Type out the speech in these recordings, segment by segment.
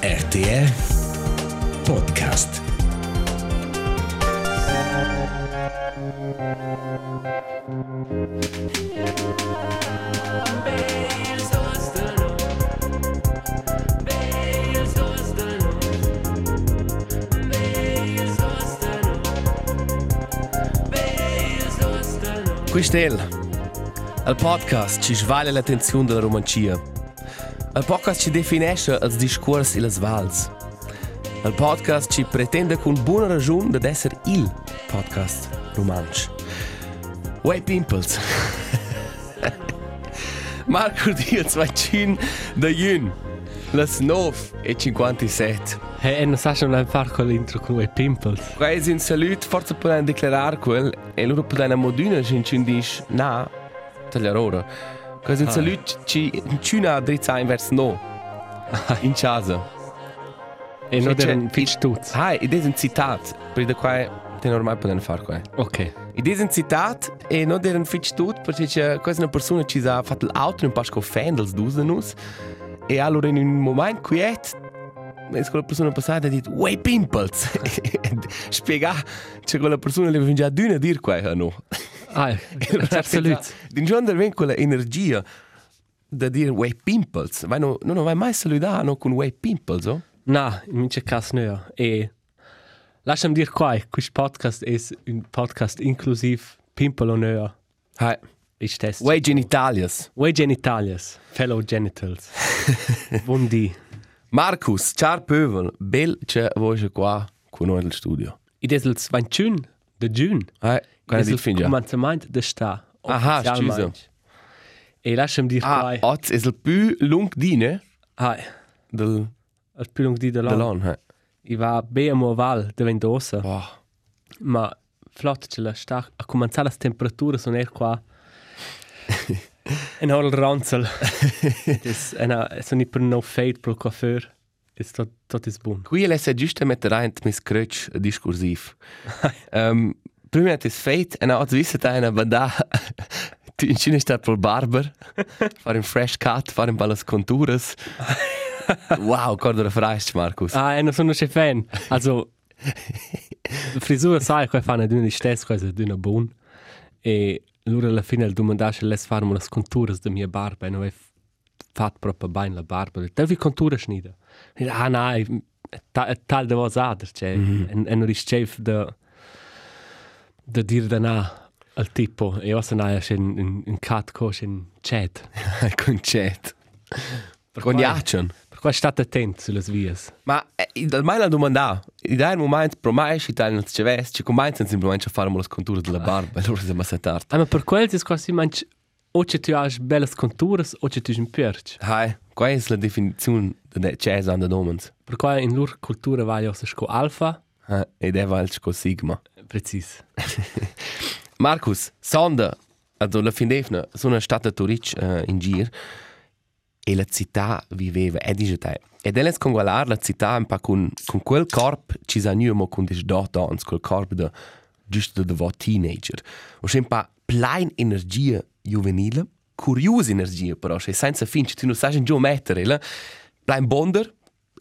RTR Podcast. Questo è il podcast ci svaglia l'attenzione della romancia. Il podcast ci definisce il discorso e le svals. Il podcast ci pretende con buona ragione di essere il podcast romancio. Uè Pimples. Marco va cin da Jun. Les 9 e 57. Hey, e non sai non fare con l'intro con i pimples. Quasi un saluto, forse potete dichiarare quel e loro potete moduna se ci dice na tagliare ora. Quasi un saluto ci ci una dritta verso no. In casa. E non C'è- è un c'è- fitch tuts. Ah, ed è un citato, per da qua te normale potete fare qua. Ok. Ed è un citato e non è un fitch tut perché c'è quasi una persona che ci ha fatto l'auto un pasco fendels d'usanus e allora in un momento quiet e quella persona passata ha detto Way Pimples! Spiega che quella persona le già d'una a dire qua no. Ah, absolut. Din giorno ven quella energia da dire Way Pimples. Vai no, non vai mai salutare no, con Way Pimples, oh? Na, in mince cas nea. E lasciami dire qua, questo podcast è un podcast inclusiv pimpolo nea. Hai. Ich test. Way Genitalias. Way genitalias. Fellow genitals. Buondì. Marcus, ciao Pövel, bel che vuoi qua con noi nel studio. Id es il 21 de giun. Hai, quando Es dici il fin già? commencement de sta. Aha, ufficialmente. scusa. E lasciami dire Ah, qua. oggi è il più lungo dine Ah, del il più lungo di de l'anno. dell'anno. hai. I va be a Moval de Vendosa. Wow. Ma flott ce la sta a cominciare le temperature sono er qua. en hol ranzel. Es ena sono per no fade pro coiffeur. Es tot tot is bun. Qui è se giusto mettere rein mis crutch diskursiv. um, prima è fate e oggi visse da una banda tu in Cina sta per barber, fare un fresh cut, fare un po' le conture. wow, cosa da fresh, Marcus. Ah, e non sono che fan. Also la frisura sai che fanno di una stessa cosa di una bun. E loro alla fine domandasse les farmo le conture de mia barba e non è fatto proprio bene la barba. Devi conture schnida. Ah, ta, tal de was ader, cioè, mm -hmm. e non riesce da da dire da na al tipo e io sono in in in cat coach in chat. Con chat. Con Jacen. Per qua state attenti sulle vias. Ma eh, dal mai la domanda, in un momento pro mai ci tagliano il ceves, ci cominciano semplicemente a fare le conture della barba, e loro siamo a tardi. Ah, ma per quel è quasi manch o che tu hai belle conture o che tu un perch. Hai, qual è la definizione di jazz an der Domens? Per qua in loro cultura va io sco alfa, Ed è valc con Sigma. precis. Marcus, Sonda, also la findefna, sono stata turic uh, in gir e la città viveva, e dice te, ed è con guardare la città un po' con, con quel corpo ci sa nuovo con des dot ons, quel corpo da giusto da vo teenager. O c'è un po' plein energia juvenile, curiosa energia però, cioè senza fin, tu non sai in giù mettere, la, plein bonder,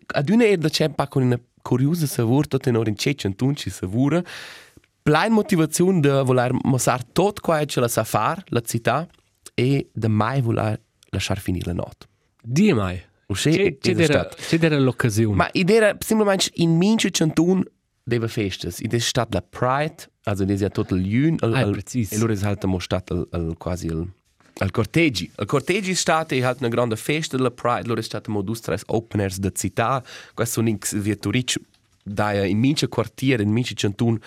ad una era c'è un po' con una curiosa savura, tutto in ora in ceccia, in tunci savura, plein motivazione de voler mostrar tot qua che la sa far, la città, e de mai voler lasciar finire la notte. Di mai. O se C'è è c'è stato. c'è della l'occasione. Ma idea semplicemente in mince cantun deve festes. Id è stat la Pride, also des ja tot il jun, al, Ah, al, precis. e loro è halt mo stat al, al quasi al al cortegi. Al cortegi è stata e halt una grande festa della Pride, loro è stata mo dus tres openers da città, questo sono ins vietoric da in mince quartier, in mince cantun,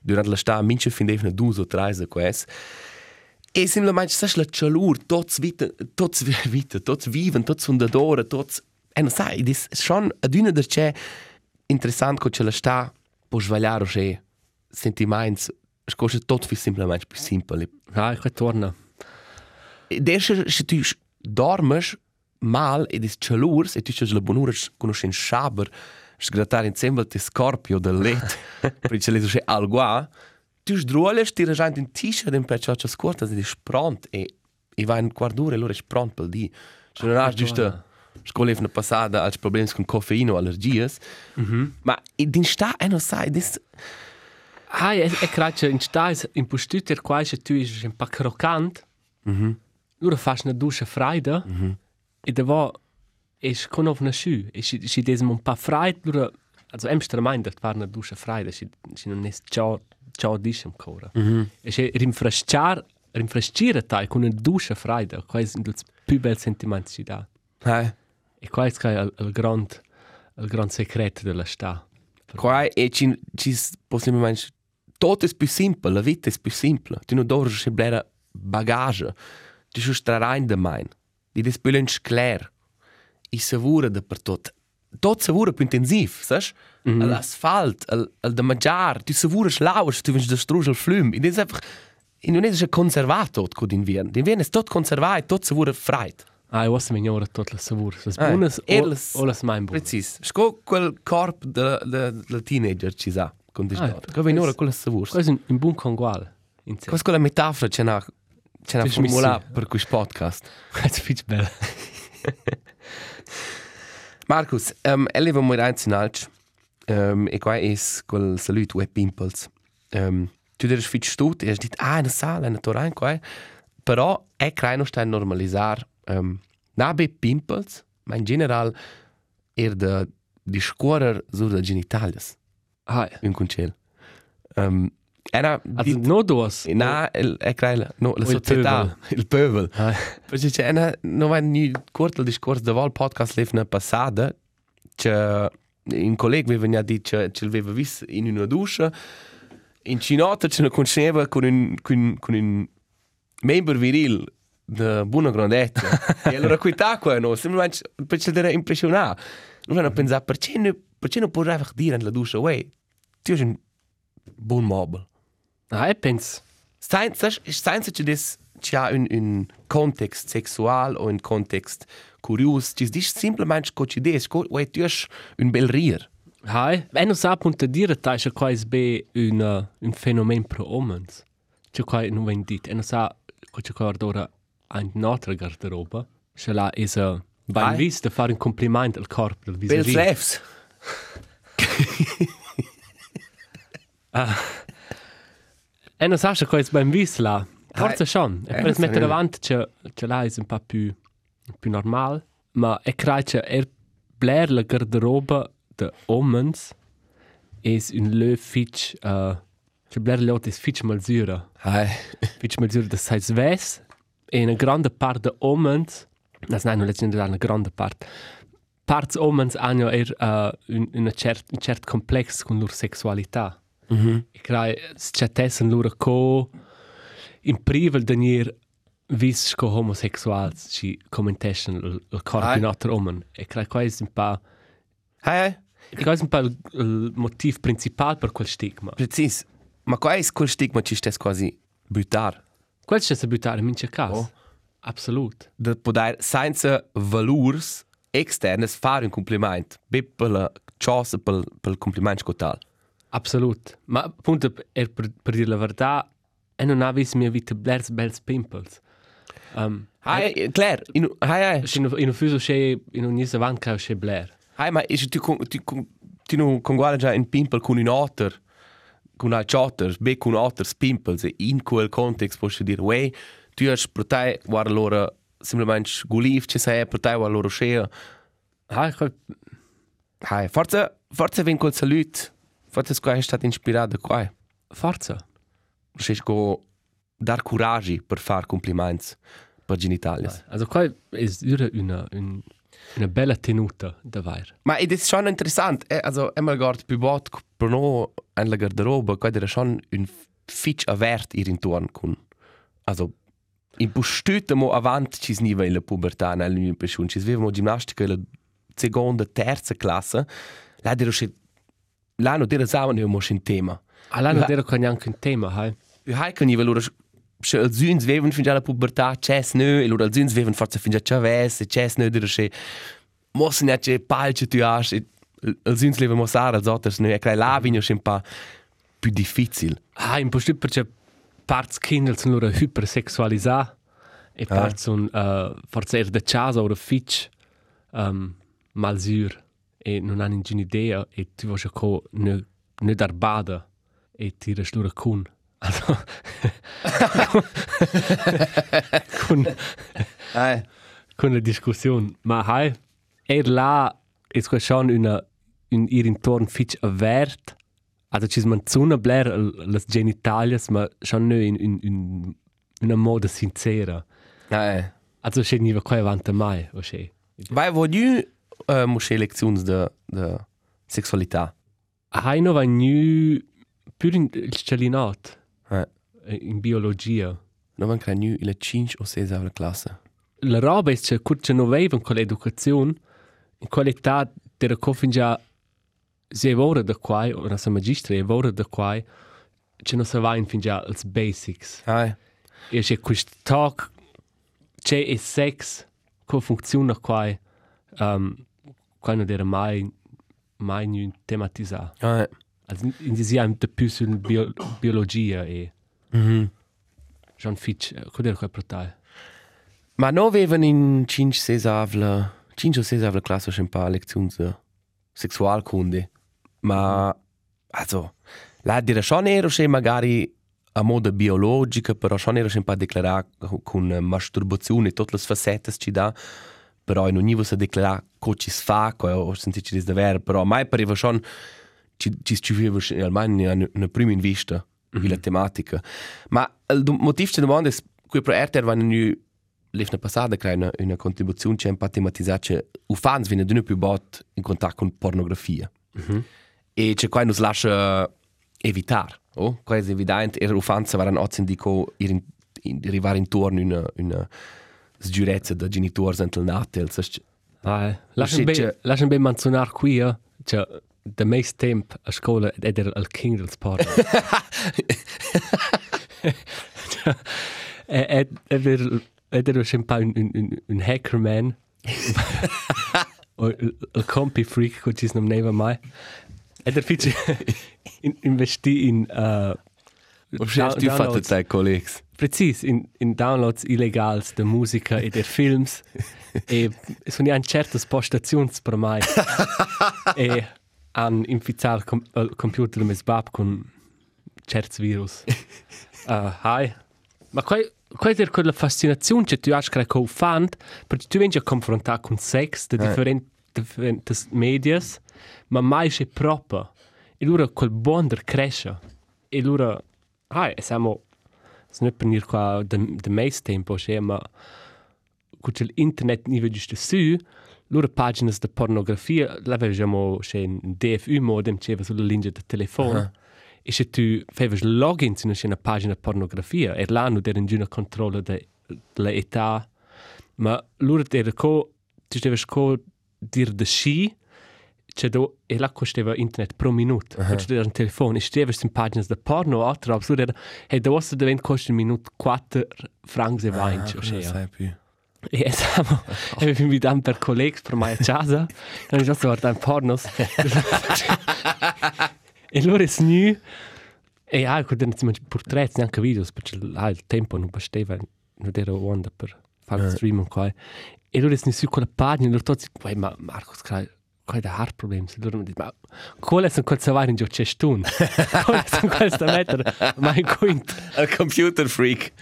durante la sta, mince findevna dus o tres a quest. E semplicemente sai la calur, tots vita, tots vita, tots viven, tots fundadora, tots e non sai, è schon ad una der c'è interessant co ce la sta po svagliare o c'è sentiments, scosse tot fi semplicemente più simple. Ah, qua torna. È se se tu dormes mal ed è calur, e tu c'è la bonura conoscen schaber, sgratare insieme te scorpio del let, perché le c'è algua, tu sdruoles ti raggiungi un t-shirt in per ciò che scorta ed è spront e e va in guardure allora è spront per di. Cioè non hai giusto scuola una passata als problems con caffeino o allergies. Mhm. Ma din sta e non sai, dis Hai, e, e credo in stais in postüter quasi tu is un pa croccant. Mhm. Lura fas una duscia freida. Mhm. E da va es con auf na schu. E si si des un pa freit, lura also em stramain dat war una duscia freida, si si non es ciao ciao dis ancora. Mhm. E si rinfrescar rinfrescire tai con una duscia freida, quasi il più bel sentimento si dà. Hai. E quasi è il, il grand il grand segreto della sta. Qua e ci ci possibilmente tot è più simple, la vita è più simple. Tu non dovresti blera bagage. Tu schu strarein de mein. Di des bülens klar. I savura da per tot. Tot savura più intensiv, sas? Mm -hmm. L'asfalt, al, al da mangiar, tu savura schlauers, tu vens da strusch al flüm. Id es einfach in non es conservato co d'invern. D'invern es tot conservat, tot savura freit. Ah, io so migliore tutte le savure. Le buone o, le mai buone. Precis. Sco quel corp de, de, de teenager ci sa. Con dis ah, Che venora quel- quella savura. Questo è un, buon conguale. In. Questa è la metafora c'è c'è Sì, formula per questo podcast. Questo è fic bello. Marcus, um, eleva mo rein in alch. Um, e qua es quel salut web pimples. Um, tu deres fit stut e has dit ah na sala na torain qua. Però è creino sta normalizar um, na be pimples, ma in general er de di scuorer sur de genitalias Ah, in concel. Um, era also no dos. Na, el, è creila, no, la società, il pöbel. Ah, Perché c'è una, non va ni corto il discorso da vol podcast lefna passata, che un collega mi veniva a dire che ce l'aveva visto in una duscia, in cinota ce ne conosceva con un, con, con un membro viril di buona grandezza. e allora qui tacqua, no, semplicemente per ce l'era impressionato. Non hanno pensato, perché non, perché non puoi dire nella duscia, wey, tu sei un buon mobile. Ah, e penso. Senza, senza che des c'ha un, un context sexual o un context curios, ci dis semplicemente co ci des, co uai tu es un bel rir. Hai, e non sa punta dire ta che quasi be un un fenomeno pro omens. Che qua non ven dit. E sa co che qua ora ein nostra garderoba. Che la is a ben Hai. vis de fare un compliment al corpo del Bel vis-à-vis. refs. E non sa che quasi ben vis la. Forse Hai. schon. E Eh, per non mettere so. davanti che che la is un po' più più normal, ma e credo che er blair la garderoba de omens is un lö fitch uh, che blair lot is fitch malzura. Hai. Fitch malzura de sais ves e una grande parte de omens, das nein, non leggende una grande parte. Parts omens hanno er uh, un, una cert, un cert complex con loro sexualità. Mhm. E crai, c'è tessen loro co in privel denir vis co homosexuals ci commentessen il, il corpo Ai. in altro omen. E crai, qua è un po', Hai, hai. e qua è un po' il, il motiv principal per quel stigma. Precis. Ma qua es quel stigma ci stes quasi butar. Quel c'è da buttare in mince cas. Oh. Absolut. De poder senza valurs externes fare un compliment. Be per la cosa per per compliment scotal. Absolut. Ma appunto, er, per, per dire la verità, e non ha visto mia vita blers bels pimples. Um, Hai, Claire, in hai hai. in, in un fuso c'è, in un nisa van che c'è blair. Hai, ma is tu con tu con tu non con guarda già in pimple con un otter. Con un chotter, be con otter pimples e in quel context posso dire, wey, tu has per te guarda loro semplicemente guliv ci sei te guarda loro scea. Ah, ich, Hai, forza forza ven col salut. Forza squa è stato ispirato qua. forza. Sei go dar courage per far compliments per genitalias. Also qua è una, una, un- una bella tenuta da vair. Ma ed è schon interessant, eh, also einmal guard più bot per no en la garderoba, qua era schon un fitch avert ir intorn con also in postüte mo avant ci sniva in la pubertà nel mio pension, ci svevamo ginnastica in la seconda, terza classe, là dero che l'anno dera samen io mo in tema. Allora Ja. non era neanche un tema, hai. Vi hai con io loro se al zuns veven fin già la pubertà, c'es nö, e loro al zuns veven forza fin già c'aves, e c'es nö dero che mos ne che palce tu has, e al zuns leva mosar als otters nö, e crai la vigno un pa più difficil. Ah, in posto perché parts Kinder sono loro hypersexualisà e parts sono uh, forse er de casa o fitch um, malsur e non hanno nessuna idea e tu vuoi che ne, ne dar bada e ti loro con. Also, con, Eh. con la discussione. Ma hai, er là, è schon una, un ir intorno fitch avert, also ci manzuna bler le genitalias, ma schon ne in, in, in una moda sincera. Eh. Also c'è niva qua avanti mai, o c'è. Vai, voglio uh, mosce lezioni de, de sexualità. Hai no va nu pur in il celinat, Eh. in biologia. Non van cranio il 5 o 6 alla classe. La roba è che curce non avevan con l'educazione, in qualità della cofingia si è ora da qua, o una magistra è ora da qua, che non si va in fingia als basics. Eh. E c'è questo talk, c'è e sex, come funziona qua, um, qua non era mai, mai non tematizzato. Eh. Also in diesem Jahr da più sulla bio, biologia e Mhm. John Fitch, cosa era quel portale? Ma no avevan in 5 6 avla 5 o 6 avla classe schon paar lezioni de sexualkunde. Ma also la dire schon ero che magari a moda biologica, però schon ero schon paar declarar con masturbazione tutte le facette ci dà. Però in ogni volta declarar co ci si fa, co o sentici dis davvero, però mai pareva schon ci ci ci vive almeno in una prima in vista mm -hmm. la tematica. Ma il motivo ci domanda è qui per RTR vanno nu l'efna passata crea una, una contribuzione c'è un po' tematizzata che i fans viene d'una più bot in contatto con pornografia. Mm -hmm. E c'è qua nos lascia evitar. Oh, qua è evidente, e i fans oggi dico in, in, arrivare intorno una, una sgiurezza da genitori entro il natel. Ah, eh. Lasciami Sì, ben, lasciami ben menzionare qui, eh, cioè, da meis tempo a scuola ed era al King del Sport. ed ed ed era sempre un, un, un, un hackerman. o il, il compi freak, che ci non neva mai. Ed era in... Uh, Hast du fatto te, colleghi? Precis, in, in downloads illegals de musica e de films. e sono an certe postazioni per mai. e han inficiato com il computer mes bab con certi virus. Uh, hai. Ma qua qua è quella fascinazione che tu hai che con fan, perché tu vengi a confrontare con sex de differenti differenti medias, ma mai c'è proprio. E allora quel bonder cresce. E allora, hai, siamo non è per dire qua de, de meis tempo, cioè, ma con l'internet non vedi su, loro pagine di pornografia, la vediamo c'è un DFU modem, c'è sulla linea del telefono, Ah. e se tu fai login su una pagina di pornografia, e là non era in controllo dell'età, ma loro era co, tu devi co dire da sci, cioè do, e là costava internet pro minuto, uh -huh. cioè un telefono, e stava in pagine di porno, o altro, absurdo era, e da vostra diventa costa un minuto 4 francs e 20, o non sea. sai più. E e mi invitano per colleghi per mai a casa, e già sto guardando pornos. e loro è nu, e ah, quando non si portretti, neanche video, perché ah, il tempo non bastava, non era onda per fare il streaming qua. E loro è nu su quella pagina, e loro tutti, ma Marcos, qua è da hard problem, e loro mi dicono, ma quale sono quel savare in giù c'è stun? Quale sono quel sta mettere, ma in quinto. Il computer freak.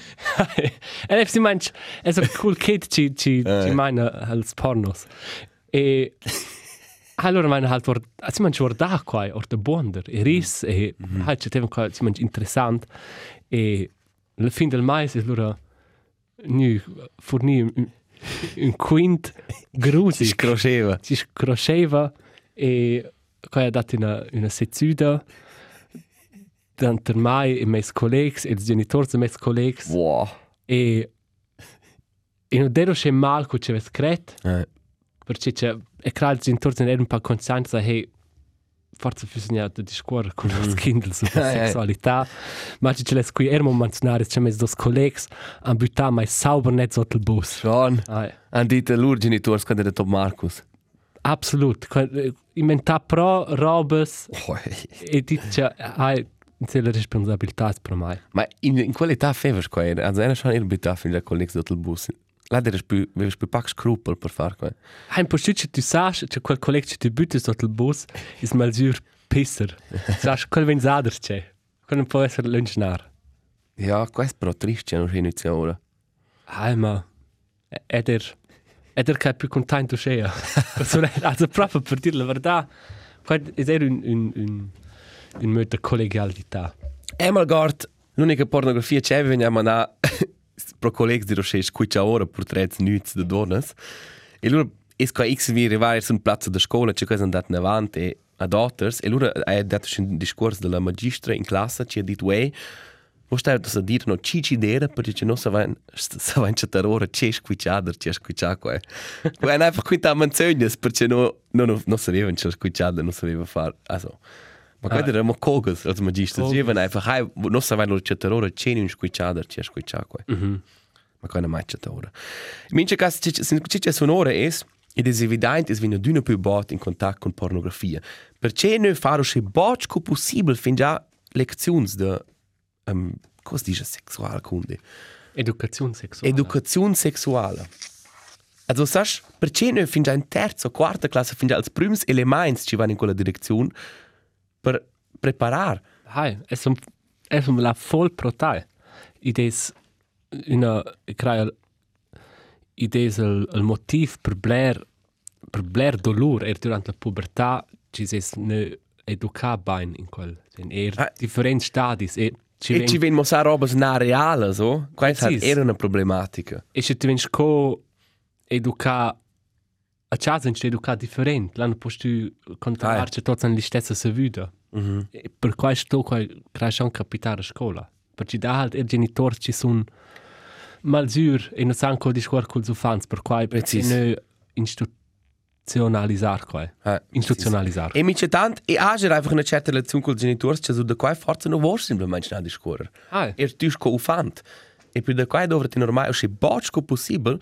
En efter manch, så cool kid ci ci ci meine als pornos. E allora meine halt vor, si manch vor da qua or de bonder, e ris e halt ci teven qua si manch interessant e la fin del mais es allora nu forni un, quint grusi. Si scroceva. si scroceva e qua ha dato una una sezuda Tanter mai e mes collegs, e i genitori de mes collegs, Wow. e e non ero c'è mal che c'è scret Eh. perché c'è e credo che intorno erano un po' conscienti da hey forse bisogna di discorrere con i kindle sulla Eh, eh. sessualità ma c'è le qui erano menzionare c'è mes dos collegs han buttato mai sauber net sotto il bus Schon. ah, Han dit lur genitori quando era Top Marcus. absolut inventa pro robes Oh, e dice hai c'è la responsabilità per mai Ma in, in qualità fevers qua era. Also era schon ihr bitte für der Kollege dort Bus. Là deves più, deves più pac scrupel per far quel. Hai un po' che tu sai che quel collega che ti butta sotto il bus è malzur pisser. Sai, quel venzader c'è. Quel non può essere lunchnar. Ja, questo però triste, non c'è inizio ora. Ah, ma ed er ed er che più contento c'è. also proprio per dire la verità, quel è un un un un modo collegialità. Emal gort, l'unica pornografia c'è, veniamo a pro collegs di Rocher scuccia ora portrets nuts de donnes. E loro es qua x vi arrivare su un piazza da scuola, c'è cosa andat in avanti a daughters, e loro ha dato un discorso della magistra in classe, ci ha detto, wey, Wo steht das a dir no cici dera, perché non sa vain sa vain chatar ora c'è squicciader, c'è squicciaco. Wo ein einfach quinta manzögnes, perché no no no no sapeva c'è squicciader, non sapeva far. Also, ma Ah. quando erano cogas als magister, Cogas. sie waren einfach, hey, non sa vain lo chatar ora c'è un squicciader, c'è squicciaco. Mhm. Ma quando mai chatar ora. Mince cas cici sonora es ed es evident es vino d'una più bot in contatto con pornografia. Perché noi faro che botco possibile fin già lezioni de um, cosa dice sexualkunde? Educazione sexuale. Educazione sexuale. Also sasch, perché noi fin già in terza o quarta classe fin già als prims elements ci vanno in quella direzione per preparar. Hai, es un es un la voll protai. Idees una crea idees il, il motiv per bler per bler dolor er durant la pubertà ci ses ne educar bain in quel in er Ah. differenti stadis e ci e ci ven sa robas na reale, so? Questa Precis. era una problematica. e ci ti vens co educar a casa in educar different l'anno posto controllare che tots hanno la stessa savuta Mhm. E per quai sto quai cresce anche capitare a scuola. Perché da halt i genitori ci sono malsur e non sanno di scuola con i fans, per quai Precis. ne instituzionalizzare quai. Ah, Instituzionalizzare. E mi c'è tanto, e agir einfach una certa lezione con i genitori, c'è su da qua forza non vuoi semplicemente andare a scuola. Ah, Er tu sco ufant. E per da qua dovre ti normale, o se bocco possibile,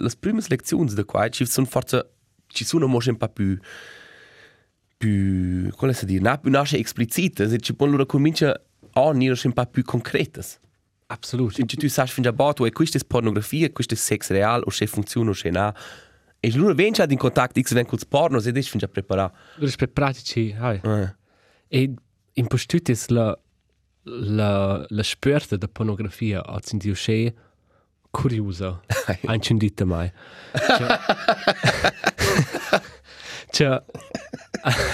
le prime lezioni da qua ci sono forza, ci sono mo po' più più, come si dice, na più nasce esplicite, se ci pon loro comincia a nire un po' più concrete. absolut. Se tu sai fin già botto, e questa è pornografia, questo è sex real, o se funziona o se no. E loro vengono in contatto x ven con il porno, se dici fin già preparato. Rispetto pratici, ah. Eh. E in postutis la la la spürte da pornografia a sind die curiosa. Ein schon dite mai. Cioè,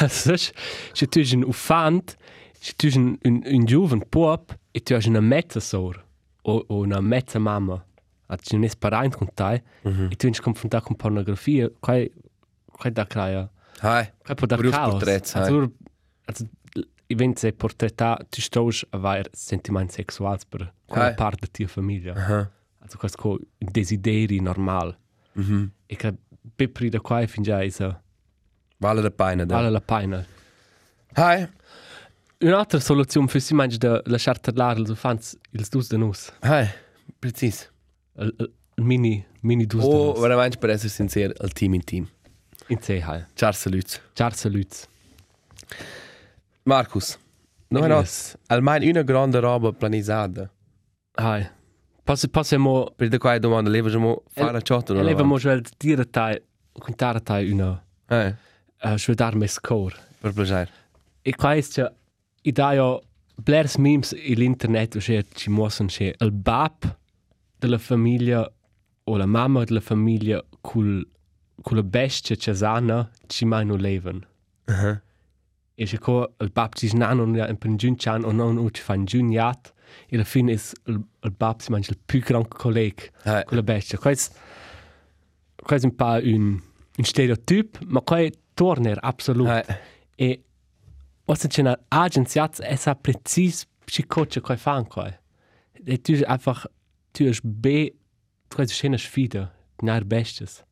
saps, se tu un ufant, se tu un, un, giovane pop e tu hai una mezza sor o, o una mezza mamma, a tu è parent con te, e tu sei confrontato con pornografia, quai, quai da crea, Hai. quai può da caos. Also, also, i wenn se portretta, tu stos a vair sentiment sexuals per quella parte da tua famiglia. Aha. Also, questo un desideri normal. Mhm. E che per pri da qua fin già isa Vale la pena, da. vale la pena. Hai. Un'altra soluzione per si mangia da lasciar parlare els ufants ils dus de nus. Hai. Precis. Il, il, il mini, mini dus de O nus. veramente per essere sincero, al team in team. In se hai. Ciao saluts. Ciao saluts. Marcus, noi not almeno una grande roba planizzata. Hai. Posso, possiamo, Per da qua domanda, levamo fare ciò o levamo già dire a te, contare a te una, Eh, uh, darmi score. per piacere. E qua è che i dai blers memes l'internet, cioè ci mostrano che il bab della famiglia o la mamma della famiglia col con la bestia che sana ci mai non leven. Aha. E se il bab ci snan non in per giun chan o non ci fan giun jat e alla fine is il, il bab si mangia il più gran colleg Hai. con la bestia. Questo è un po' un, un stereotyp, ma qua torna absolut. Hai. E Ossa c'è un'agenzia e sa precis ci coach coi fan coi. E tu einfach tu es be tu hai schöne sfida, nar bestes.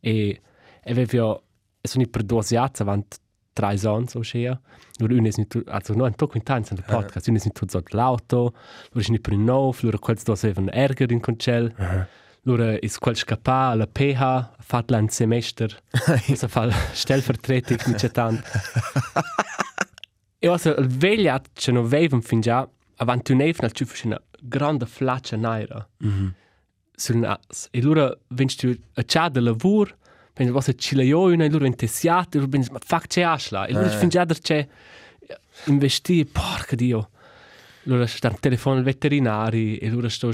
E e ve vio sono per dosiazza avant drei Sons o schea. Nur unes nicht also nur ein Tag in Tanz in der Podcast, unes nicht so lauto, nur ist nicht per no, nur quels dos even Ärger in Concel. Lura is quel scappa alla PH, fat l'an semester, sa fa stellvertretung mit c'è tant. E also, il vegliat che non veven fin già, avant tu neif nel ciufa una grande flaccia naira. Mhm. sul nas. E allora vens tu a de lavur, vens vossa cilaio una, e allora intessiat, e allora vens, ma fac c'è asla. E allora Eh. fin già der c'è investi, porca dio. Allora sta un telefono al veterinari, e allora sto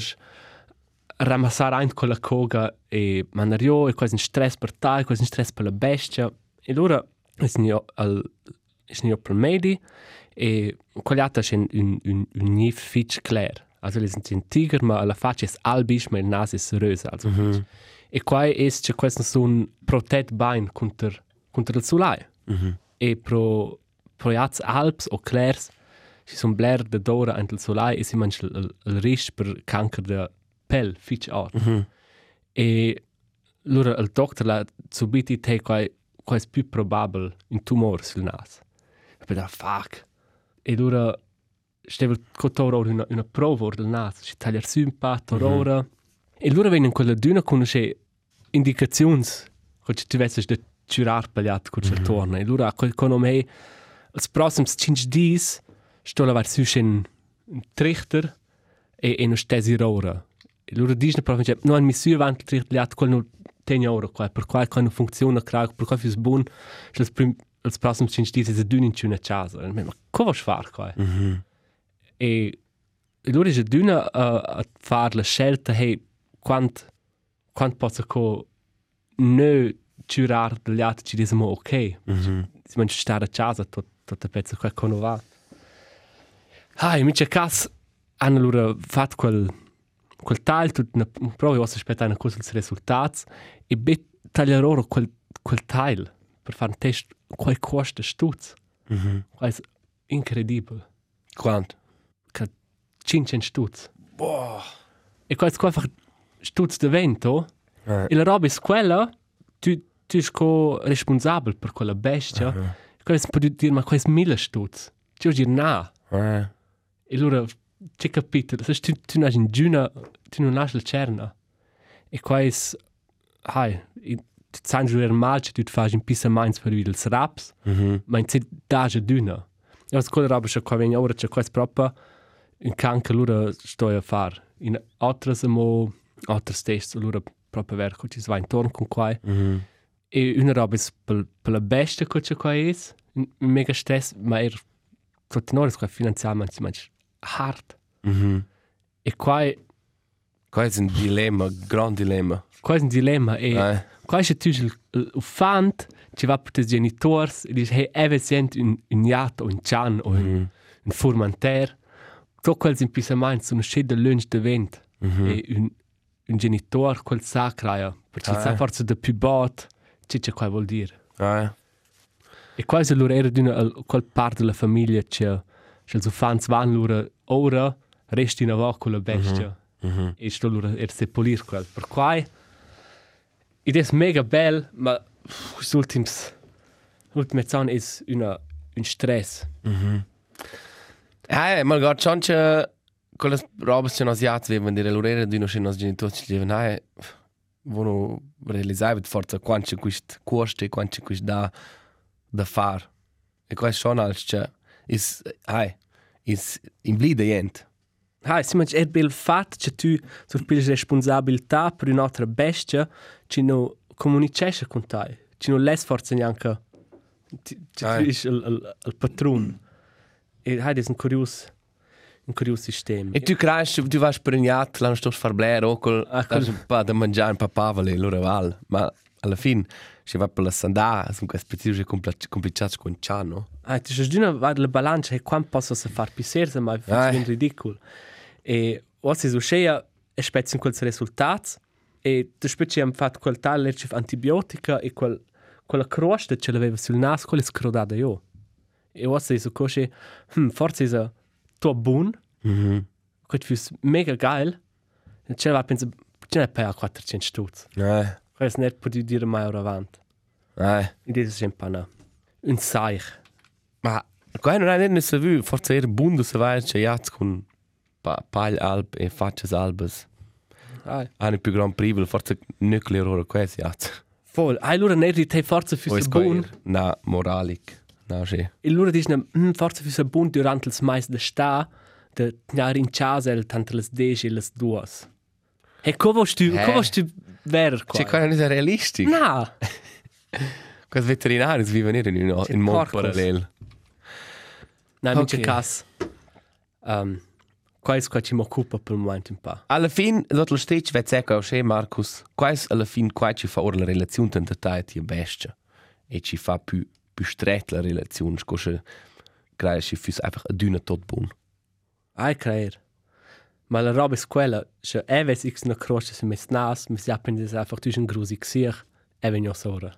ramassare ein con la coga e mandario, e quasi un stress per te, e quasi un stress per la bestia. E è io al, io per medi, e quell'altro c'è un, un, un, un nif fitch clair. Also, ist ein Tiger, ma la faccia è albisch, ma il naso è serösa. Also, Mhm. E qua è c'è questo so un protet bain contro, contro il sole. Mhm. E pro, pro jaz alps o clairs, ci sono bler de d'ora ant il sole e si mangia il, il risch per cancer de pel, fitch art. Mhm. E allora il doctor l'ha subito te qua, qua è più probabile un tumore sul naso. E poi da fuck. E allora stava con ora una, una prova del naso, ci tagliare su un po', ora. E allora viene in quella duna conosce indicazioni che tu vedi da giurare pagliato con il torno. E allora con me, als prossimi 5 dies, sto lavar su un trichter e, e non stesi ora. E allora dice proprio, no, mi su avanti il trichter, liat, quel non tenga ora qua, per qua non funziona, crag, per qua è buon, als prim, als prossimi 5 dies è dun in una casa. E ma cosa vuoi fare qua? Mhm. E allora è duna a, a fare la scelta, hey, quant, quant posso co non giurare degli altri ci diciamo ok, Mhm. si mangia stare a casa tot, tot a pezzo qua con va. Ah, in mica cas hanno allora fatto quel, quel taglio, tut una prova, io aspettare una cosa sui risultati e bet tagliare loro quel, quel taglio per fare un test, qual costa stutz. Mhm. Qual è incredibile. Quanto? 500 stutz. Boah. E qual è einfach stutz de vento, Eh. e la roba è quella, tu, tu sei responsabile per quella bestia, Mhm. quella si può dire, ma qual è mille stutz? Ci vuol dire no. Eh. E allora, c'è capito, se tu, tu hai in giuna, tu non hai la cerna. E è, hai, tu sai giù mal, tu ti fai in pisa mainz per il raps, Mhm. ma in zit daje dünner. Ja, das quella roba, c'è qua vegna ora, c'è è proprio in canca l'ora sto a fare. In altre mo, altre stesse, l'ora proprio verco, ci si va intorno con qua. Mhm. E una roba è per, per la bestia che c'è qua è, mega stress, ma è tutto in ordine, qua finanzialmente si mangia hard. Mhm. E qua è, Qua è un dilemma, un gran dilemma. qua è un dilemma, e Eh. qua è tu il, il, il fant, ci va per i genitori, e dice, hey, eve sent un, un iat o un cian o un, Mhm. un formanter, tutto quel semplicemente sono scelte lunch de vent, Mhm. e un, un genitor quel sacra, ja, perché Ah, sa eh. forse de più bot, c'è c'è qua vuol dire. Eh. E quasi allora era di una quel parte della famiglia che che so fans van lura ora resti una volta con la bestia Mhm. e sto lura er sepolir quel per quai ed è mega bel ma questi ultims ultime zone è una un stress Mhm. Eh, mal guard schon che le robe che nos jats vevan dire l'orere di nos nos genitori ci dicono eh vono realizzare forza quanto quist costa e quanto quist da da far. E qua schon als che is ai is in blide jent Ah, si mangia è bel fatto che tu sorpili responsabilità per un'altra bestia che non comunicasse con te che non les forse neanche che tu Ah. sei il, il, il patron e hai è un curios un curios sistema. E tu crash tu vas per un jat l'hanno sto far blair o col Ah, un pa da mangiare un papavale loro val. Ma alla fin si va per la sandà sono queste specifiche complicate con ciano ah, tu sei una va la bilancia e quando posso se far più serse ma Ah. è ridicolo. E oggi su sceia e spezzi in quel risultati e tu spezzi hanno fatto quel tal antibiotica e quel quella crosta che l'aveva sul naso quella è scrodata io. E oggi su cosce hm, forse è to buon mhm. che fu mega geil. E c'è va pensa ce n'è per 400 stutz eh questo net può dire mai ora avanti eh ed è sempre una un saich Ma qua non è nessuno vu, forse era buono se vai c'è jazz con pa pagl alb e faccias albas. ah, Hanno più gran privel, forse nuclear ora quasi jazz. voll ai loro ne di te forse fu Poi se qua buon era na moralic. Na sì. E loro dicono, hm, forse fu se buon durante il mais de sta, de tenere in casa el tante les deci e les duas. E come vuoi tu, Eh. come vuoi tu ver qua? C'è qua non è realistico. No. Questi veterinari vivono in un C'è in mondo parallelo. No, mi c'è Ok. cas. Um, qua è qua ci mi occupa per il momento un po'. Alla fin, dort lo stech vet secca o Marcus, quais alla fin quai ci fa ora la relazione tra te e tia bestia. E ci fa più più stretta la relazione, scosce creare ci fus einfach a düna tot bun. Ai creer. Ma la roba è quella, se eves x na croce se mes nas, mi si apprendi einfach durch ein grusi gsiech, e venio sora.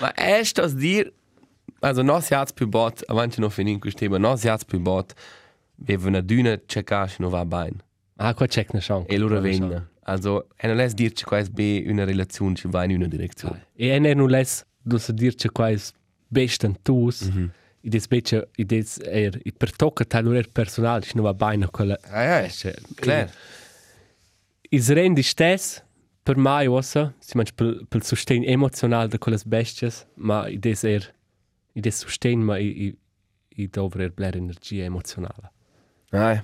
Ma è sto dir, also nos jats più bot, avanti no finin questo tema, nos jats più bot, we una düna checkash no va bain. Ah, qua check na schon. E loro venna. Also, e non les dir che quais be una relazione ci va in una direzione. E en nu les, du se dir che qua è besten tus, mm -hmm. i des bece, i des er, i per tocca tal er personal, ci no va bene quella. Ah ja, ist klar. Is rendi stes, per mai ossa, si manch pel, pel sustain emotional de quelles bestias, ma i des er, i des sustain, ma i, i, i dover er bler energia emozionale. Ah, ja.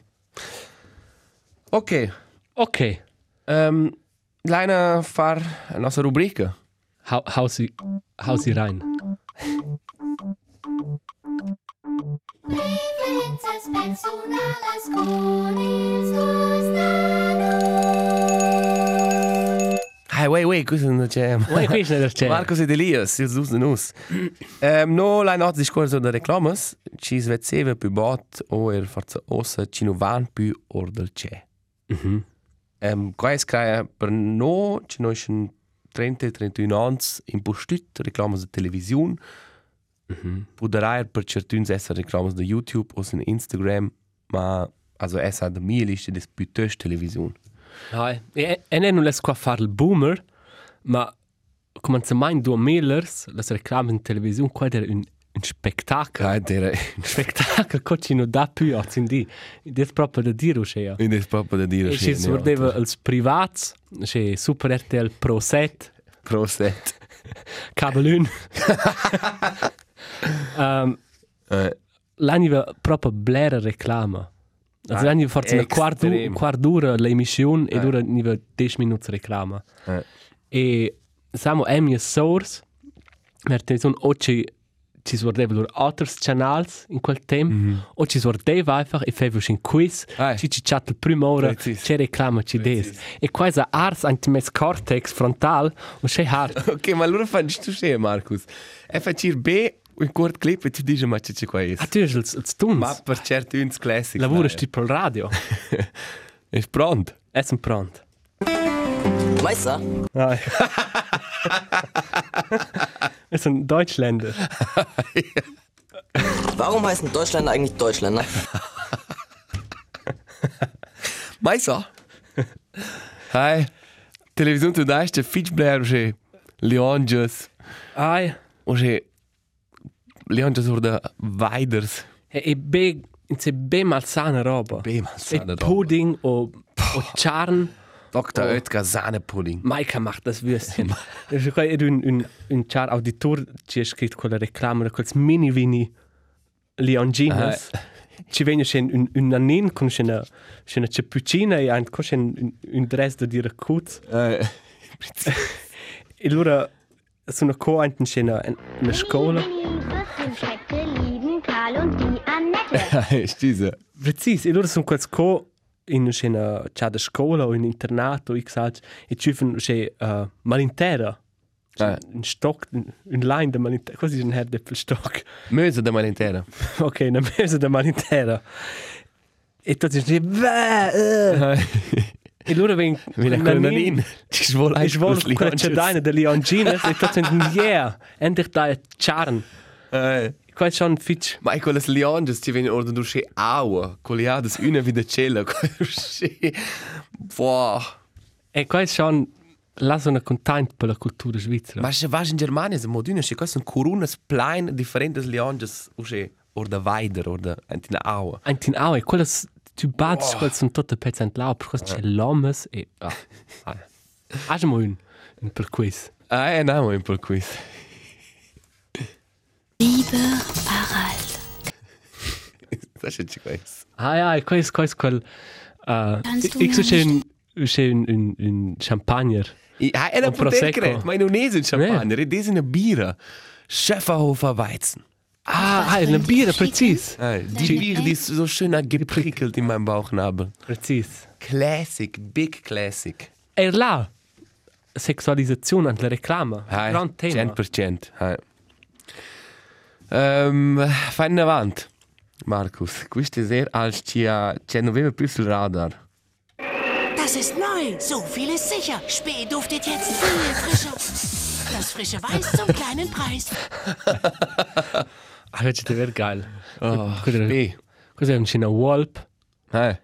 Okay. Ok, Um, Leina far a nostra rubrica. Hau, hau si, hau si rein. Con esos nanos. Hey, wait, wait, questo non c'è. Oi, qui schnell der Marcos ed Elias, ils usen us. um, no, la not discorso da reclamas, ci svezzeva più bot o er forza ossa ci no van più or del c'è. Mhm. Um, qua es crea per no, ci no ischen 30-31 ans in postut reclamas de televisiun, Mhm. Puderai per certuns esser reclamas de YouTube o in Instagram, ma also es hat de mia liste des piuttost television. Hai, e e ne non les qua far il boomer, ma come se mai in due mailers, las reclame in televisione, qua era un, un spettacolo. Ja, der Un spettacolo che non dà più a di. Ed è proprio da dire, cioè. in des proprio da dire. E ci si vedeva als privats, cioè Super RTL Pro 7, Proset. Kabel 1. um, Eh, l'anni va proprio blera reclama. Also Ah, l'anni forse una quarta quart d'ora l'emissione e Eh. dura niva 10 minuti reclama. eh. E siamo a mia source, perché sono oggi ci guardava loro altri channels in quel tempo, mm -hmm. o ci guardava einfach e faceva un quiz, Ah. ci ci chatta la prima ora, c'è reclama, ci des. E qua è ars anche mes cortex frontal, o c'è hard. Ok, ma allora fandest tu schön, Markus. E facir B un kort clip e tu dici ma c'è qua is. Ah, tu als, als Tuns. Ma per certo uns classic. Lavora sti per radio. È pronto. Essen pronto. Meister, Nein. Es sind Deutschländer. warum heißen Deutschländer eigentlich Deutschländer? Maisa. Hi. Television tu dai ste fitch blair che Leonges. Ai. O che Leonges oder Weiders. E, e be, se be malsana roba. B ma E sana da. Pudding o, o charn. Dr. Oh. Oetker Sahne Pudding. Maika macht das Würstchen. Das ist quasi un, un, un char auditor, ci è scritto con la reclama, quels mini vini Leonginas. Ci viene un, un, un nanin con una, una ceppuccina e anche con un, un dress da dire cuz. Eh. E allora sono qua in una, una scuola. Schätze lieben Karl und die Annette. Ist diese. Precis, e loro sono quels co in una c'è da scuola o in internato, ich sag, e ci fanno c'è uh, malintera. Eh. Un stock, un un line da malintera, così un herde per stock. Möse da mal intera. ok, una mesa da malintera. E tutti dicono, beh, uh. e loro vengono Viene con nanin. Ci svola E svolgono quella cedina delle Leonginas e tutti dicono, yeah, endlich da è charn. Eh. Qua c'è un fitch. Ma quelle Leonges ci viene ordine che aua, coliadas una vida cella. Boah. E qua c'è un... Là sono contento per la cultura svizzera. Ma se vas in Germania, se modune, se questo coronas plein differentes Leonges, usche or da Weider or da antina aua. Ein tin au, e quelles tu bats, oh. quelles sono tutte pezzi in lau, per questo c'è l'omes e... Ah, ah. Aggiamo un, un per quiz. Ah, eh, no, un po' quiz. Lieber Harald, Das ist schon quiz. Ah ja, e quel, quel, quel... Uh, Kannst du ich so mir c'è un, c'è un, un, un champagner. I- Ah, è una Un Prosecco. potere, ma non è un champagner, è una birra. Schäferhofer Weizen. Ah, ah, eine Bier, precis. Ah, die Bier, die ist so schön geprickelt in meinem Bauchnabel. Precis. Classic, big classic. E là, sexualizzazione anche la reclama. Hai, Gran tema. 100%. Hai. Um, fai in avanti, Markus. Questa sera als c'è c'è non aveva più sul radar. Das ist neu. So viel ist sicher. Spee duftet jetzt viel frischer. Das frische Weiß zum kleinen Preis. Ah, vedi, è geil. Oh, Cosa era- spee. Cosa è una Wolp? Hai.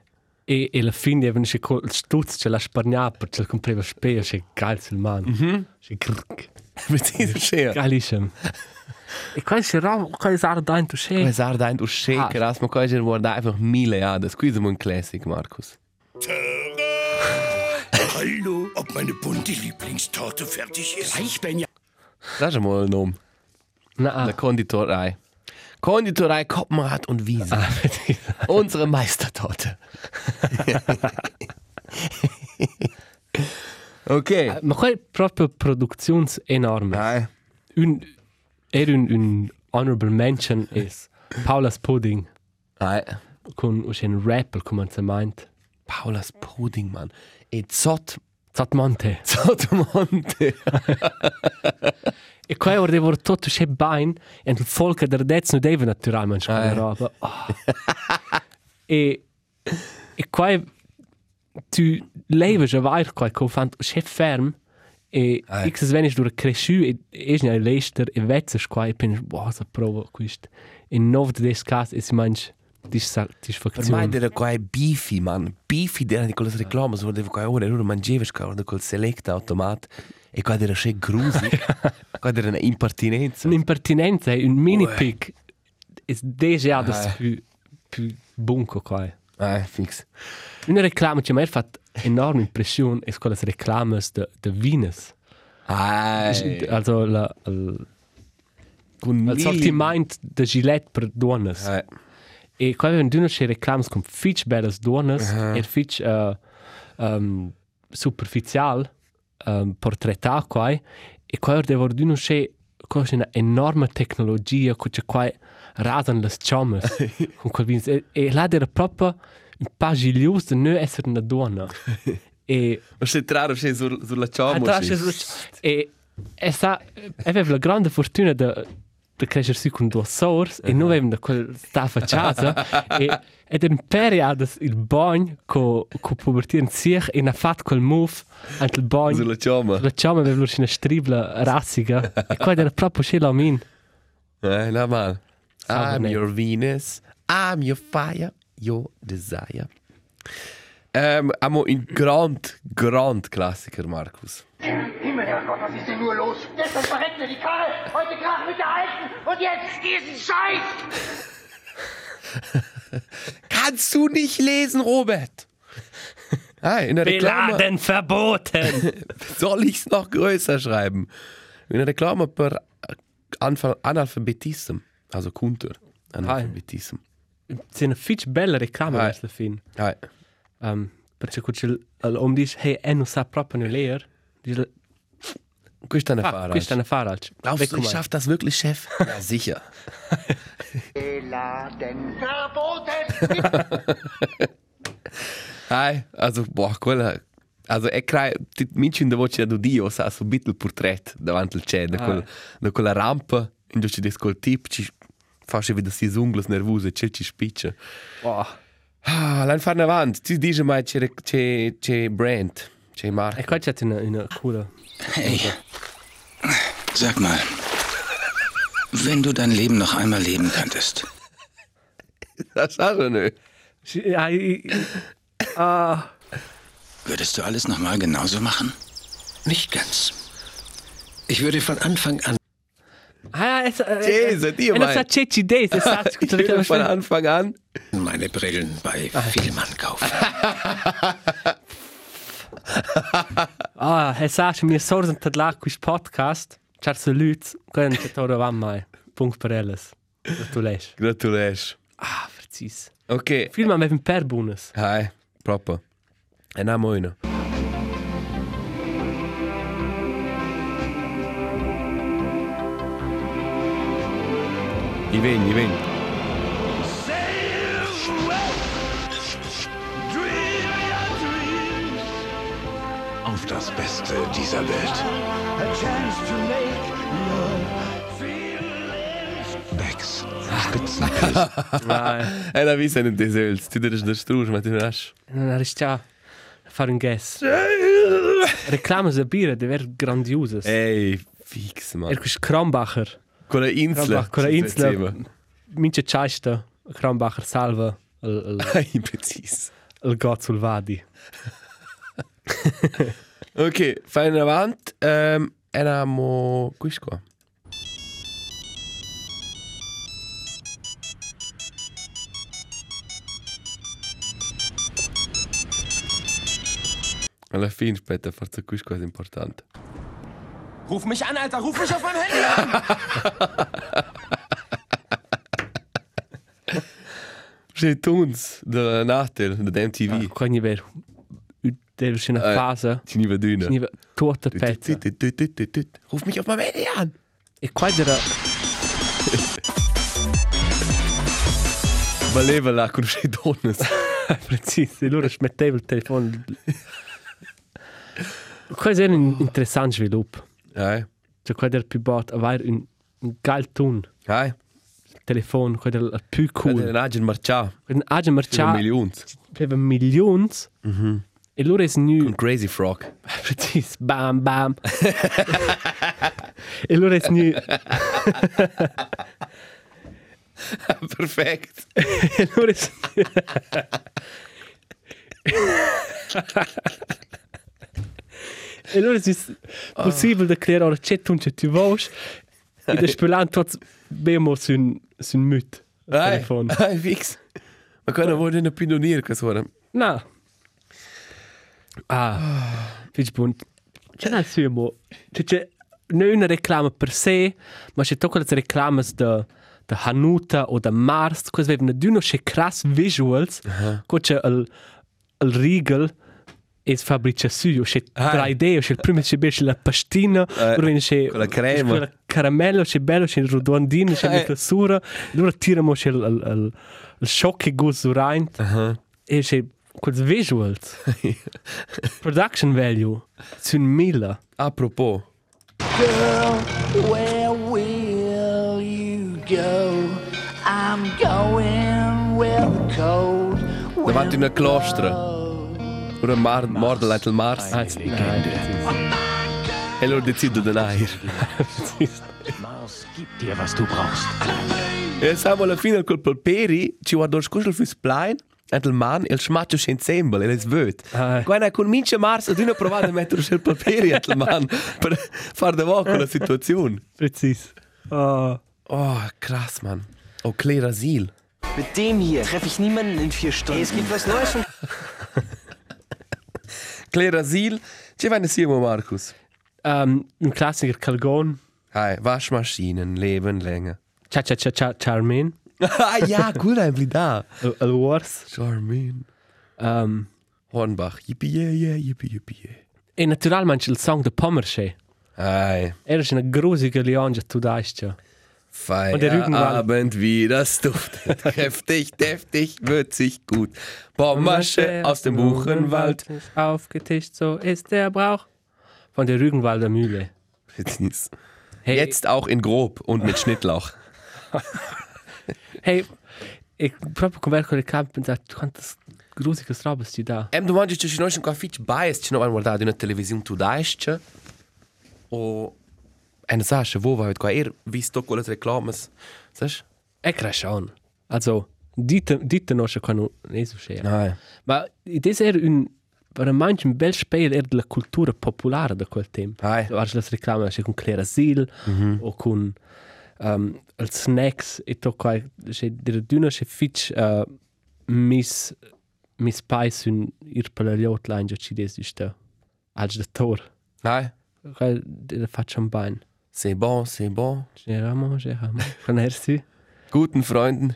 E, e alla fine avevano c'è col stuzzo, c'è la spargnata, perché comprava speo, c'è geil sul man. Mhm. C'è grrrk. Präzise schön. Geilissimo. E qua c'è ram, qua è sarà dentro, c'è. Es ist ein durch Shaker, das man kann ja wurde einfach mille Jahre. Das ist ein Classic, Markus. Hallo, ob meine bunte Lieblingstorte fertig ist? Ich bin ja. Das ist mal ein Name. Na, Der Konditorei. Konditorei Koppenrad und Wiese. Unsere Meistertorte. okay. ma qua è proprio produzione enorme. Nein. Un, er un, un honorable mention is Paula's Pudding, Nein. con un rapper, come si meint. Paulas Pudding, Mann. E Zott. Zatmonte. Zott Monte. E qua ora devo tutto c'è bain e il folk der dez non deve naturalmente Ah, quella eh. roba. Oh. e e qua tu levi già vai qua con fant c'è ferm e Ah, eh. x sveniš dur cresciu e e ne leister e vezzes qua e pensi boh sa prova quist in nov des cas e si manch dis Per me satisfazione era qua beefy, man. Beefy, der di quelle reclame, so deve qua ora, ora mangiava sca, col select automat. E qua era schön grusig. qua era una impertinenza. un'impertinenza e un mini pic è déjà Ah, das eh. più più bunco qua Ah, fix. Una reclama che ha fatto enorme impressione è quelle reclame de, de Venus. Ah, Also la, il, con il sortiment de gilet per donne. Ah, E qua avevano due che reclame con fitch belle donne e fitch uh, um, superficial um, portretà qua e qua devo due che con una enorme tecnologia che c'è qua rasan le chamas con quel Venus. E, e là era proprio un pagilius de non essere una donna. e Ma c'è traro, c'è sur, sulla Ah, ciamo. tra l'altro, e e sa aveva la grande fortuna de de crescer su con due sors e noi avevamo quel sta facciata e ed in periodo il bagno co co pubertà in sich e ha fatto quel move anche il bagno Sulla ciamo. la ciama aveva una stribla rassiga e qua era proprio c'è la min Eh, na mal. Salve, I'm ne. your Venus. I'm your fire. Your desire. Ähm, amo ein grand, grand Klassiker, Markus. Himmelherrgott, was ist denn nur los? Gestern verreckt mir die Karre, heute krach mit der Alten und jetzt diesen Scheiß! Kannst du nicht lesen, Robert? Ah, in der Reklame. beladen verboten Soll ich es noch größer schreiben? In der Reklame per Analphabetism. Also Kunter. Analphabetism. C'è una fitch bella reclama Ah. alla fine Ah, um, perché c'è l'om dice hey e non sa proprio non leer dice questa è una ah, Fahrer. questa è una Fahrrad Glaubst du, ich schaff das wirklich, Chef? Ja, sicher. Beladen verboten! Hai, also, boah, quella... Also, e crai, ti minci da voce da Dio, sa, su bit il portret davanti al cielo, da, da quella rampa, in cui ci des col tip, ci fasce wieder si ungles nervose, c'è ci spiccia. oh. Ah, l'han fanno avanti, ti dice mai c'è, c'è, c'è brand, c'è e marca. qua c'è una, una cura Hey, sag mal, wenn du dein Leben noch einmal leben könntest, Das sag ich nicht. Sì, ah, i- i- ah, würdest du alles noch mal genauso machen? Nicht ganz. Ich würde von Anfang an ah, es, eh, Gese, Dio e non mai. sa c'è ci dei, se sa, scusa, Ich will le von chiamo Anfang an. meine Brillen bei Vielmann kaufen. Ah, e sa, c'è mia sorsa per là quis podcast, c'è se lüts, quello che t'ora va mai. Punkt per elles. Tu lesch. Gratulēs. Ah, precis. Ok, Film am even per bonus. hai, proprio. E na moina. I ven, i ven. Auf das Beste dieser Welt. Becks. Spitzenpilz. E la visa in des öls. Tu deres der strusch, ma tu rasch. Non è già fare un guess. Reclame se birra de ver grandioses. Ey, fix, man. Er ist Krambacher. Con la insla. Con la insla. Mince ciaista. Krambacher salva. Il, il, Ai, precis. il got sul vadi. Ok, fai in avant. Um, Eramo... Quis qua. Alla fine, aspetta, forse quis qua è importante. Ruf mich an, Alter, ruf mich auf mein Handy an! C'è Tunes, da Natel, da MTV. Qua nie ver. Der ist in einer Eh, Phase. Ci niva d'una. Nie ver. Tote. Ruf mich auf mein Handy an! E qua era... Valeva là con c'è donnes. Precis. E loro smetteva il telefono. Era un interessant sviluppo. Ai, Cioè qua era più bot. Avere un, un geil tun. ai. Telefon. Qua era il più Cool. cool. Den Agent Marcia. Un agge Ciao. marcià. Millions. Aveva milions. E loro è nu... Con Crazy Frog. Precis. Bam, bam. e loro è nu... Perfekt. e loro è E allora è possibile da creare una chat un che tu vuoi e da spelare tutto bene su un su un mut Ai, telefon. ai, fix. Ma quando vuoi una pinonier, che suona. No. Ah, fitch bunt. C'è una sumo. C'è c'è non una reclama per sé, ma c'è tocca le reclame da da Hanuta o da Mars, quasi avevano d'uno c'è crass visuals, uh c'è il il riegel e fabbrica su, c'è Ah. 3D, c'è il primo c'è c'è la pastina, Eh, poi c'è la crema. c'è la caramello, c'è bello, c'è il rondino, c'è Eh. la fessura, allora tiramo c'è il il il il shock che gusto rein. E c'è quels visuals. Production value un mila. A propos. Where will you go? I'm going where the cold Davanti una clostra. Ora mar, l'altro il Mars. Ah, sì, nein, E allora decido di nair. Mars gibt dir, was du brauchst. E siamo alla fine col polperi, ci guardo il scuscio sul spline, e il man, il smaccio c'è insieme, e le svöt. Ah. Quando con mince Mars, ad una provata a mettere sul polperi, e il man, per far da con la situazione. Precis. Oh. Oh, krass, Mann. Oh, Claire Asil. Mit dem hier treffe ich niemanden in vier Stunden. es gibt was Neues von Claire Asil, ci vai insieme, Markus. Um, un Klassiker Calgon. Hi, Waschmaschinen leben länger. Cha cha cha cha Charmin. ah, ja, cool, ein da. El, el Wars. Charmin. Um, Hornbach, yippie, yeah, yeah, yippie, yippie, yeah. e naturalmente il song de Pommersche. Hi. Era una grusige Leonge tu daistia. Feier Und der Rügenwald. Abend wie das duftet. Heftig, deftig, würzig, gut. Pommersche aus dem Buchenwald. Aufgetischt, so ist der Brauch. Von der Rügenwalder Mühle. Hey, Jetzt auch in grob und mit Schnittlauch. Hey, ich proprio con Verco le Camp pensato quantas grusige robes ti dà. Em domandi ci schon qua fitch bias, ci no van guardare una televisione tu daisce. O en sasche wo war qua er visto quelle reclames. Sas? E crashon. Also, dite, dite no schon quando ne so schön. Nein. Ma das era un per manch un bel spel era della cultura popolare da quel tempo. Ai. So, le reclame c'è con Claire Asil o con um, il snacks e to qua c'è della duna c'è fitch uh, mis mis pais un ir per la liot line ci des sta. Als da tor. Nein. Qua de facciam bain. C'est bon, c'est bon. Geramo, geramo. Conersi. Guten Freunden.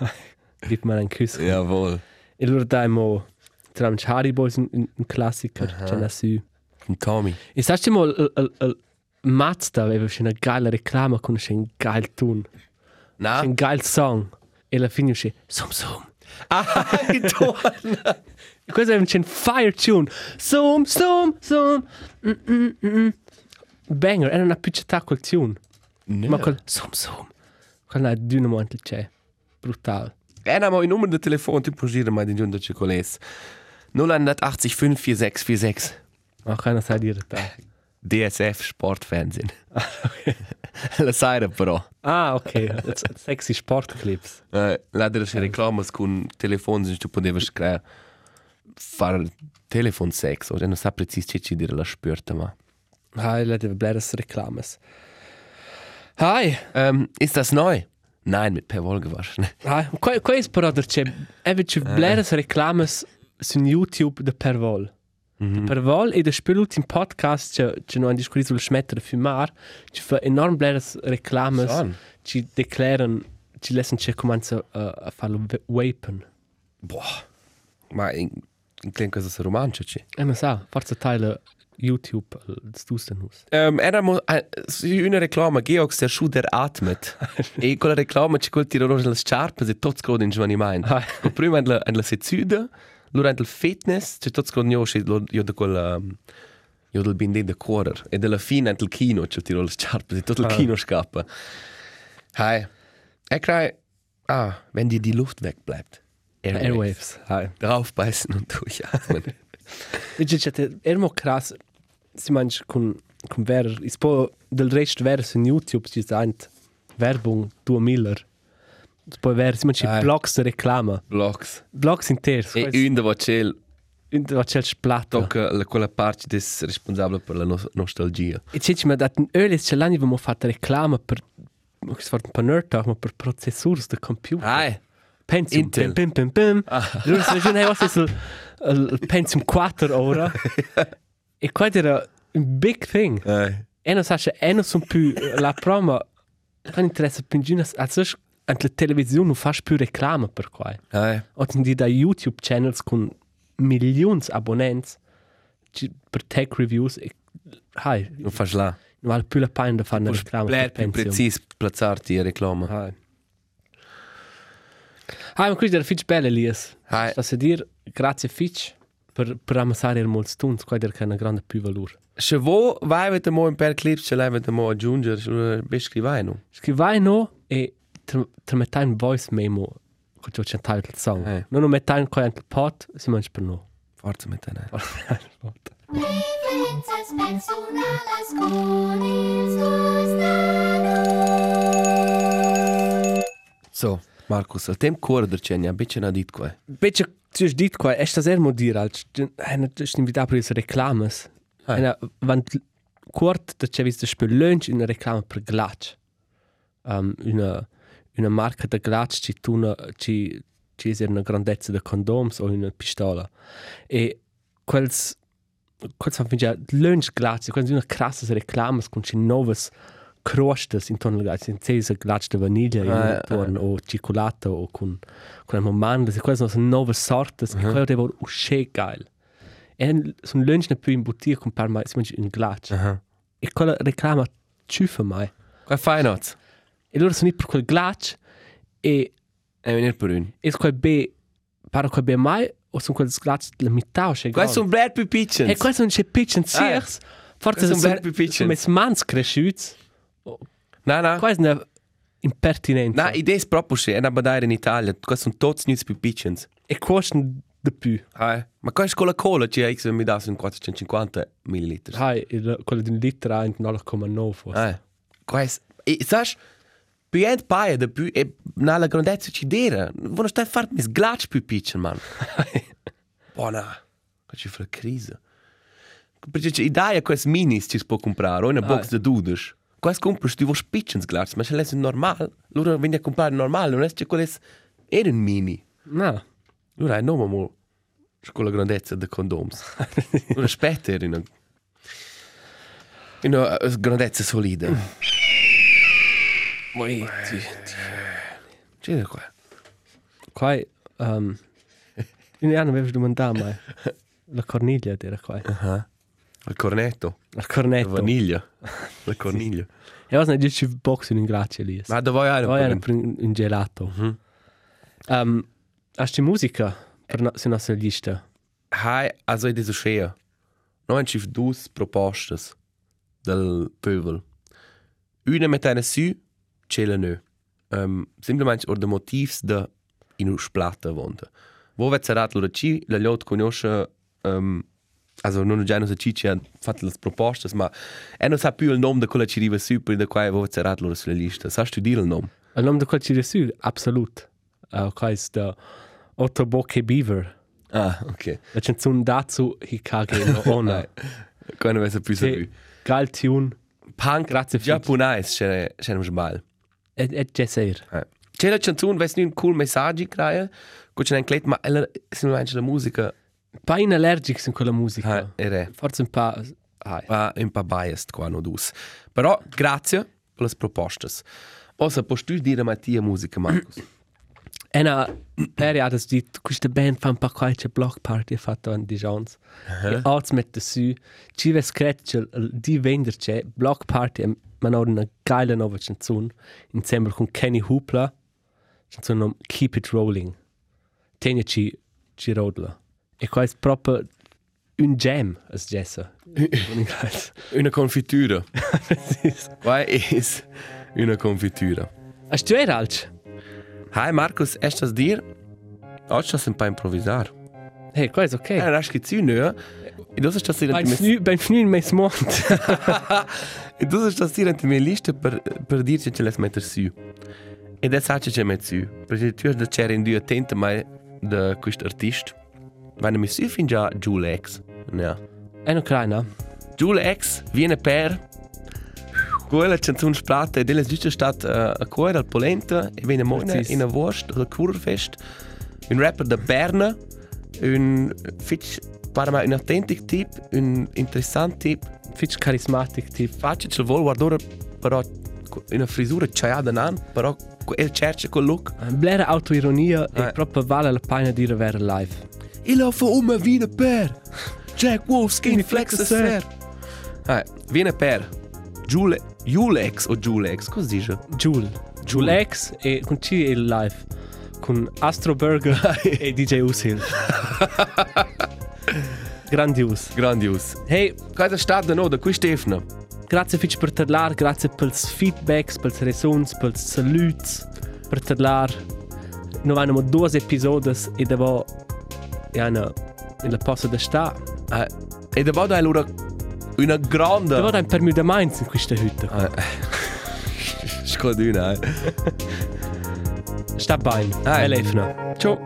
Gib mir einen Kuss. Jawohl. E allora daimo tram Haribo un, un, un classico, c'è la su. Und Tommy. E sai mo il, il, il Mazda aveva una geile reclama con un geil tun. Na? C'è un geil song. E alla fine uscì Sum Sum. Ah, ritorna. Questo è un c'è un fire tune. Sum Sum Sum. Mm, mm, mm, mm. Banger, era una piccetta quel tune. Ma quel Sum Sum. Quella è di un momento c'è. Brutal. Eh, na, mein Nummer de Telefon, du probieren mal den Junge Chocolate. 080 546 46. Ma keine sai dire da. DSF Sportfernsehen. La Seite però. Ah, ok. Sexy Sportclips. Eh, leider c'è reclamas con telefoni, se tu potevi scrivere fare telefon sex, o non sa precis che ci dire la spürta, ma. Deve bleres reklames. Hai, Ähm, ist das neu? Nein, mit per Wohl gewaschen. Qua, qua è però c'è, eve c'è bleres reklames su YouTube de Pervol. Mm. Pervol e de spelultim podcast c'è c'è no un discorso sul smettere fumar, ci fa enorm bleres reklames, Schon. ci declaran, ci lassen c'è comincia a, a farlo vapen. Boah. Ma in, in klein cosa se romancio ci. E ma sa, forza teile YouTube das Dustenhus. Ähm, era mo, äh, su una reclama, Georg der Schuh der atmet. e quella reclama ci col tiro rosa le sciarpe, se tots code in giovanimento. Ah. Ah. Prima en la, en la sezuda, lura en del fitness, c'è tots code nio, io da quel, um, io del binde de correr. E della fine en del kino, ci tiro le sciarpe, se tot il kino scappa. Hai. E crai, ah, wenn dir die Luft wegbleibt. Airwaves. Hai. Draufbeißen und durchatmen. Dice c'è er mo cras si manch con con ver is po del rest ver su YouTube ci sant Werbung du Miller. Poi ver si manch blogs de reclama. Blocks. Blogs inters. E un de vocel in va c'è splato. tocca la, quella parte des responsabile per la no nostalgia. E c'è ci ma dat un öl is c'è l'anni mo fatto reclama per mo che sfort per nerd ma per processors de computer. Hai. Pentium. Intel. Pim pim pim. Lui se giù ne was il il Pentium 4 ora. E qua era un big thing. Hai. E non sa se e non sono più la prima non interessa più in giro also anche la televisione non fa più reclama per qua. Hai. O di da YouTube channels con milioni di abbonati ci- per tech reviews e hai Non fas là. non vale più la pena di fare una reclama per più Pentium. precis plazzarti e reclama. Hai. Hai, ma questo era fitch belle Elias. Hai. Sta a dire grazie fitch per per ammassare il molto stunts, qua era una grande più valore. Se vo vai avete mo in per clip, ce l'avete mo aggiungere, se bescrivai no. Scrivai no e te mettai un voice memo con ciò c'è il song. Eh. Non lo mettai in qua il pot, si mangia per no. Forza mit ne. Vivences personalas con ils So, Markus, al tem ne bitte na dit qua. Bece, tu hai detto qua, è sta ser modir, als è una invitata per le reclames. Ah. È una, van quart da c'è visto spel lunch una reclama per Glatch. Um, una, una marca da Glatch ci tuna, ci, ci è una grandezza di condoms o una pistola. E quels, quels fan fingià lunch Glatch, quels una crassa reclamas con ci novas crostas intorno al Glatch, in cesa Glatch de vaniglia Ah, in intorno, o cioccolata o con, con mandorle, quelle sono nuove sorte, e quello deve essere uscire geil. E sono lunch ne più in bottiglia con per mai, si mangia in Glatch. Aha. E quella reclama ciuffa mai. Qua fai not. E loro sono lì per quel Glatch e E venir per un. e quel be para quel be mai o sono quel Glatch la metà o c'è Qua sono bler più piccins. E questo non c'è pitch in Ah, sirs. Forse sono sono bler più piccins. sono mes mans cresciuti. Na na. Qua è una impertinenza. Na, idee è proprio se, è una badare in Italia, qua sono tutti nuts più piccins. E costano di più. Hai. Ma qua è Coca-Cola, c'è X mi dà su 450 ml. Hai, quello di un litro è in 9,9 forse. Hai. Qua è e sai più ent paia da più e na grandezza ci dera. Vuoi stai fare mis glacci più piccin, man. Buona. Qua ci fa crisi. Perché c'è idea quest minis ci si può comprare, o una box de dudes. Quest compras tu vuoi piccins glacci, ma se l'è normal, loro vieni a comprare normal, non è che quelle era un mini. No. Allora, non mo con la grandezza dei condoms. Allora, aspetta, era una, una grandezza solida. Poi, C'è da qua. qua è... Um, in anno avevo domandato mai. La corniglia era qua. Il cornetto. La La cornetto. vaniglia. La corniglia. E was ne dici box in grazie lì. Ma voi hai un hanno un, gelato. Um, hast du musica per no, su nostra lista? Hai, also è so schwer. Noi hanno schiff dus propostas del pöbel. Una einer Sü, c'è nö. Um, simplemente or de motivs de in us plata vonda. Wo vet serat lura ci, la lot conosce um, also non già non sa ci han fatto le propostas, ma e non sa più il nome de quella ci riva su per quai wo vet serat lura sulla lista. Sa tu dire il nome? Il nome di quel ci resu, absolut. Uh, quais da Otto Bocche Beaver. Ah, ok. La canzone dazu hikage no ona. Quando vesse più sa più. Gal tune. Punk, Grazie giapponais, c'è c'è un sbal. Et, et jesser. C'è la canzone, vess un cool messaggio craia, co c'è un clet, ma ella simplemente la musica Pa in allergic in quella musica. ah, era Forse un pa... Ai. ah, un po' biased qua no dus. Però grazie per le proposte. Ossa, posso tu dire a tia musica, Marcus? Ena peri ha das dit, questa band fa un pa qualche block party fatto an Dijons. E oggi mette su, ci ves cretce di venderce, block party, e man ha una geile nuova canzone, insieme con Kenny Hoopla, canzone Keep It Rolling. Teniaci, ci rodla. E qua è proprio un jam, as jessa. Una confitura. Qua is una confitura. Hast du er alch? Hi Marcus, estas dir? Oggi sto un po' improvvisar. Hey, qua è ok. Eh, rasch che zu nö. E du sto stasera Beim Fnü, beim Fnü mes mont. E tu sto stasera in mia lista per per dirci che le mettere su. E da sa che met su. Perché tu hai da c'era in due attento mai da questo artista. Vanno mi su fin già Jule X. Ja. È una kleina. Jule X viene per quella canzone splata e della giusta stat uh, a cuore al polenta e viene Precis. in a Wurst al Kurfest. Un rapper da Berna, un fitch para me un authentic typ, un interessant typ, Fitch charismatic typ. faccia il vuol guardare però una frisura ciaiata nan, però il cerca col look. Blera autoironia e proprio vale la pena di avere live. Il ho fa uma vina per Jack Wolf skinny flex a ser. Eh, viene per Jule Julex o Julex, cosa dice? Jule. Jule X e con C il live. Con Astro Burger e DJ Usil. Grandios. Grandios. Hey, Cosa sta da no da qui Stefano? grazie Fitch per parlar, grazie pels feedbacks, pels resons, pels saluts, per parlar. Noi abbiamo due episodi e devo... E una... In la posta da sta. Eh, e da vado allora una grande Devo dare un permio da Mainz in questa hütte. Eh, Scodina, eh. Sta bene. Ah, E lefna. Ciao.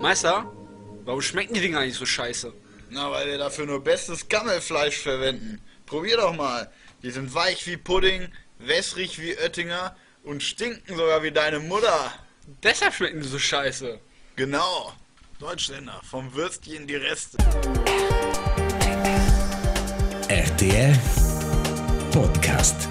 Meister, warum schmecken die Dinger eigentlich so scheiße? Na, weil wir dafür nur bestes Gammelfleisch verwenden. Probier doch mal. Die sind weich wie Pudding, wässrig wie Oettinger und stinken sogar wie deine Mutter. Deshalb schmecken die so scheiße. Genau. Deutschländer, vom Würstchen die Reste. RTR Podcast.